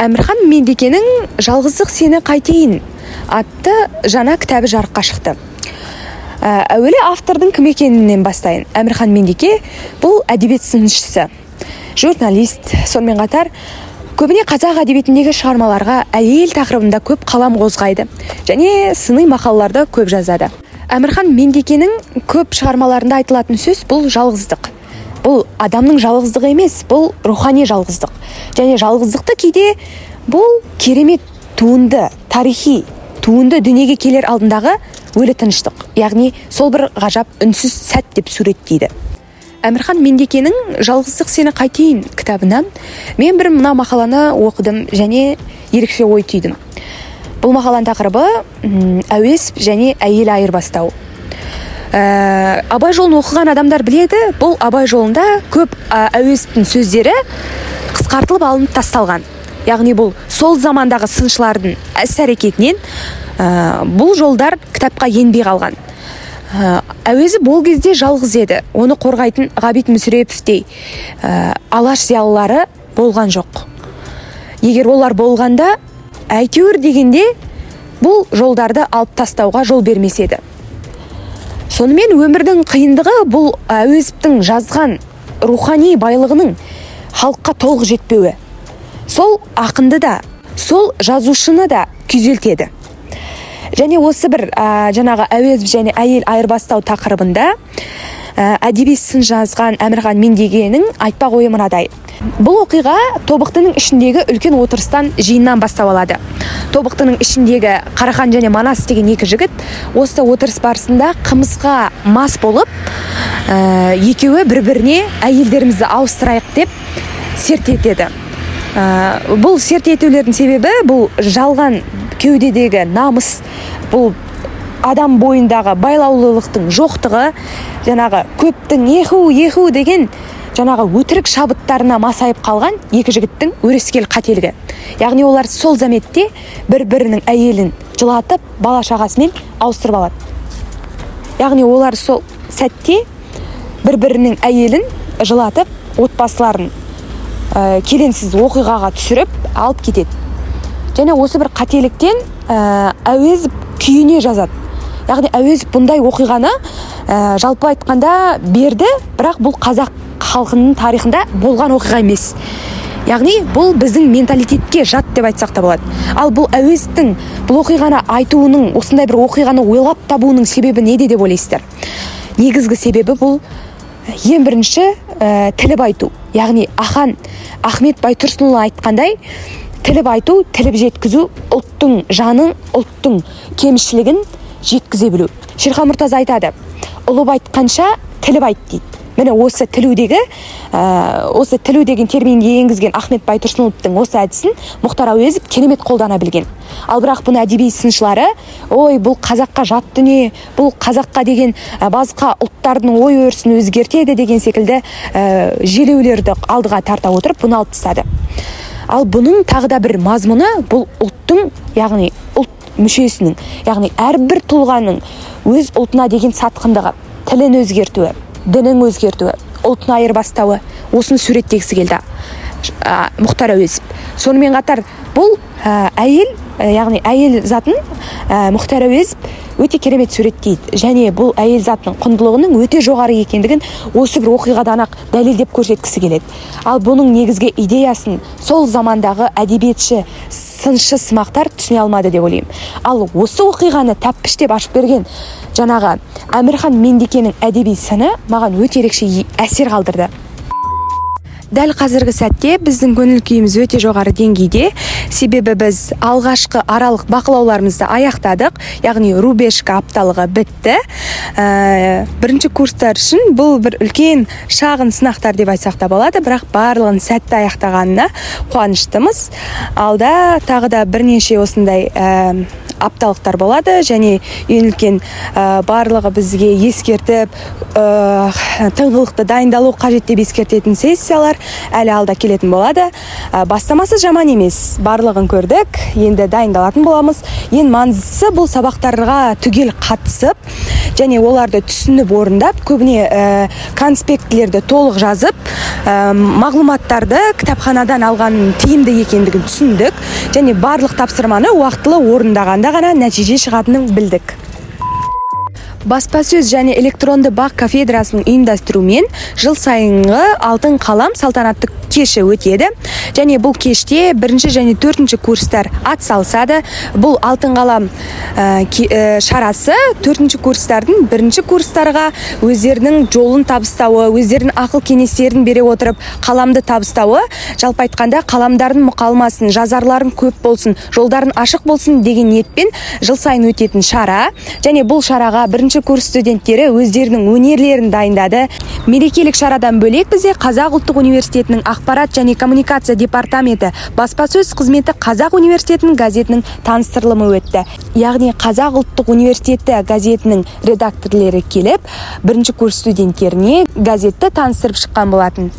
әмірхан меңдекенің жалғыздық сені қайтейін атты жаңа кітабы жарыққа шықты. Ә, әуелі автордың кім екенінен бастайын. Әмірхан меңдеке бұл әдебиет сыншысы. Журналист сонымен қатар көбіне қазақ әдебиетіндегі шығармаларға әйел тақырыбында көп қалам қозғайды және сыни мақалаларды көп жазады. Әмірхан меңдекенің көп шығармаларында айтылатын сөз бұл жалғыздық бұл адамның жалғыздығы емес бұл рухани жалғыздық. Және жалғыздықты кейде бұл керемет туынды тарихи туынды дүниеге келер алдындағы өлі тыныштық. Яғни сол бір ғажап үнсіз сәт деп суреттейді. Әмірхан меңдекенің жалғыздық сені қайтейін кітабынан мен бір мына мақаланы оқыдым және ерекше ой түйдім бұл мақаланың тақырыбы әуес және әйел айырбастау. Ә, абай жолын оқыған адамдар біледі. Бұл абай жолында көп ә, әуезовтің сөздері қысқартылып алынып тасталған. Яғни бұл сол замандағы сыншылардың іс әрекетінен ә, бұл жолдар кітапқа енбей қалған. Ә, әуезов ол кезде жалғыз еді. Оны қорғайтын ғабит мүсіреповтей ә, алаш зиялылары болған жоқ. Егер олар болғанда әйтеуір дегенде бұл жолдарды алып тастауға жол бермес еді. Сонымен өмірдің қиындығы бұл әуезовтің жазған рухани байлығының халыққа толық жетпеуі. Сол ақынды да сол жазушыны да күйзелтеді. Және осы бір ә, жаңағы әуезов және әйел айырбастау тақырыбында ә, әдеби сын жазған әмірхан меңдегеннің айтпақ ойы мынадай. Бұл оқиға тобықтының ішіндегі үлкен отырыстан жиыннан бастау алады. Тобықтының ішіндегі қарахан және манас деген екі жігіт осы отырыс барысында қымызға мас болып ә, екеуі бір біріне әйелдерімізді ауыстырайық деп серт етеді. Ә, бұл серт етулердің себебі бұл жалған кеудедегі намыс бұл адам бойындағы байлаулылықтың жоқтығы жаңағы көптің еху еху деген жаңағы өтірік шабыттарына масайып қалған екі жігіттің өрескел қателігі. Яғни олар сол заметте бір бірінің әйелін жылатып бала шағасымен ауыстырып алады. Яғни олар сол сәтте бір бірінің әйелін жылатып отбасыларын ә, келеңсіз оқиғаға түсіріп алып кетеді. Және осы бір қателіктен ә, әуезов күйіне жазады. Яғни әуезов бұндай оқиғаны ә, жалпы айтқанда берді бірақ бұл қазақ халқының тарихында болған оқиға емес. Яғни бұл біздің менталитетке жат деп айтсақ та болады. Ал бұл әуезовтің бұл оқиғаны айтуының осындай бір оқиғаны ойлап табуының себебі неде деп ойлайсыздар? Негізгі себебі бұл ең бірінші ә, тіліп айту. Яғни ахан ахмет байтұрсынұлы айтқандай тіліп айту тіліп жеткізу ұлттың жанын ұлттың кемшілігін жеткізе білу. Шерхан мұртаза айтады ұлып айтқанша тіліп айт дейді. Міне осы тілудегі ә, осы тілу деген терминге енгізген ахмет байтұрсыновтың осы әдісін мұхтар әуезов керемет қолдана білген. Ал бірақ бұны әдеби сыншылары ой бұл қазаққа жат дүние бұл қазаққа деген ә, басқа ұлттардың ой өрісін өзгертеді деген секілді ә, желеулерді алдыға тарта отырып бұны алып тастады. Ал бұның тағы да бір мазмұны бұл ұлттың яғни ұлт мүшесінің яғни әрбір тұлғаның өз ұлтына деген сатқындығы тілін өзгертуі дінін өзгертуі ұлтын айырбастауы осыны суреттегісі келді ә, мұхтар әуезов. Сонымен қатар бұл ә, әйел ә, яғни әйел затын ә, мұхтар әуезов өте керемет суреттейді және бұл әйел затының құндылығының өте жоғары екендігін осы бір оқиғадан ақ дәлелдеп көрсеткісі келеді. Ал бұның негізгі идеясын сол замандағы әдебиетші сыншы сымақтар түсіне алмады деп ойлаймын. Ал осы оқиғаны тәппіштеп ашып берген жаңағы әмірхан меңдекенің әдеби сыны маған өте ерекше әсер қалдырды. Дәл қазіргі сәтте біздің көңіл күйіміз өте жоғары деңгейде. Себебі біз алғашқы аралық бақылауларымызды аяқтадық. Яғни рубежка апталығы бітті. Ә, бірінші курстар үшін бұл бір үлкен шағын сынақтар деп айтсақ та болады. Бірақ барлығын сәтті аяқтағанына қуаныштымыз. Алда тағы да бірнеше осындай ә, апталықтар болады және ең үлкен барлығы бізге ескертіп тыңғылықты дайындалу қажет деп ескертетін сессиялар әлі алда келетін болады. Бастамасы жаман емес. Барлығын көрдік. Енді дайындалатын боламыз. Ең маңыздысы бұл сабақтарға түгел қатысып және оларды түсініп орындап көбіне ә, конспектілерді толық жазып ә, мағлұматтарды кітапханадан алған тиімді екендігін түсіндік және барлық тапсырманы уақытылы орындағанда ғана нәтиже шығатынын білдік. Баспасөз және электронды бақ кафедрасының ұйымдастыруымен жыл сайынғы алтын қалам салтанатты кеші өтеді. Және бұл кеште бірінші және төртінші курстар атсалысады. Бұл алтын қалам ә, ә, шарасы төртінші курстардың бірінші курстарға өздерінің жолын табыстауы өздерінің ақыл кеңестерін бере отырып қаламды табыстауы жалпы айтқанда қаламдардың мұқалмасын жазарларын көп болсын жолдарын ашық болсын деген ниетпен жыл сайын өтетін шара. Және бұл шараға бірінші курс студенттері өздерінің өнерлерін дайындады. Мерекелік шарадан бөлек бізде қазақ ұлттық университетінің ақпарат және коммуникация департаменті баспасөз қызметі қазақ университетінің газетінің таныстырылымы өтті. Яғни қазақ ұлттық университеті газетінің редакторлері келіп бірінші курс студенттеріне газетті таныстырып шыққан болатын.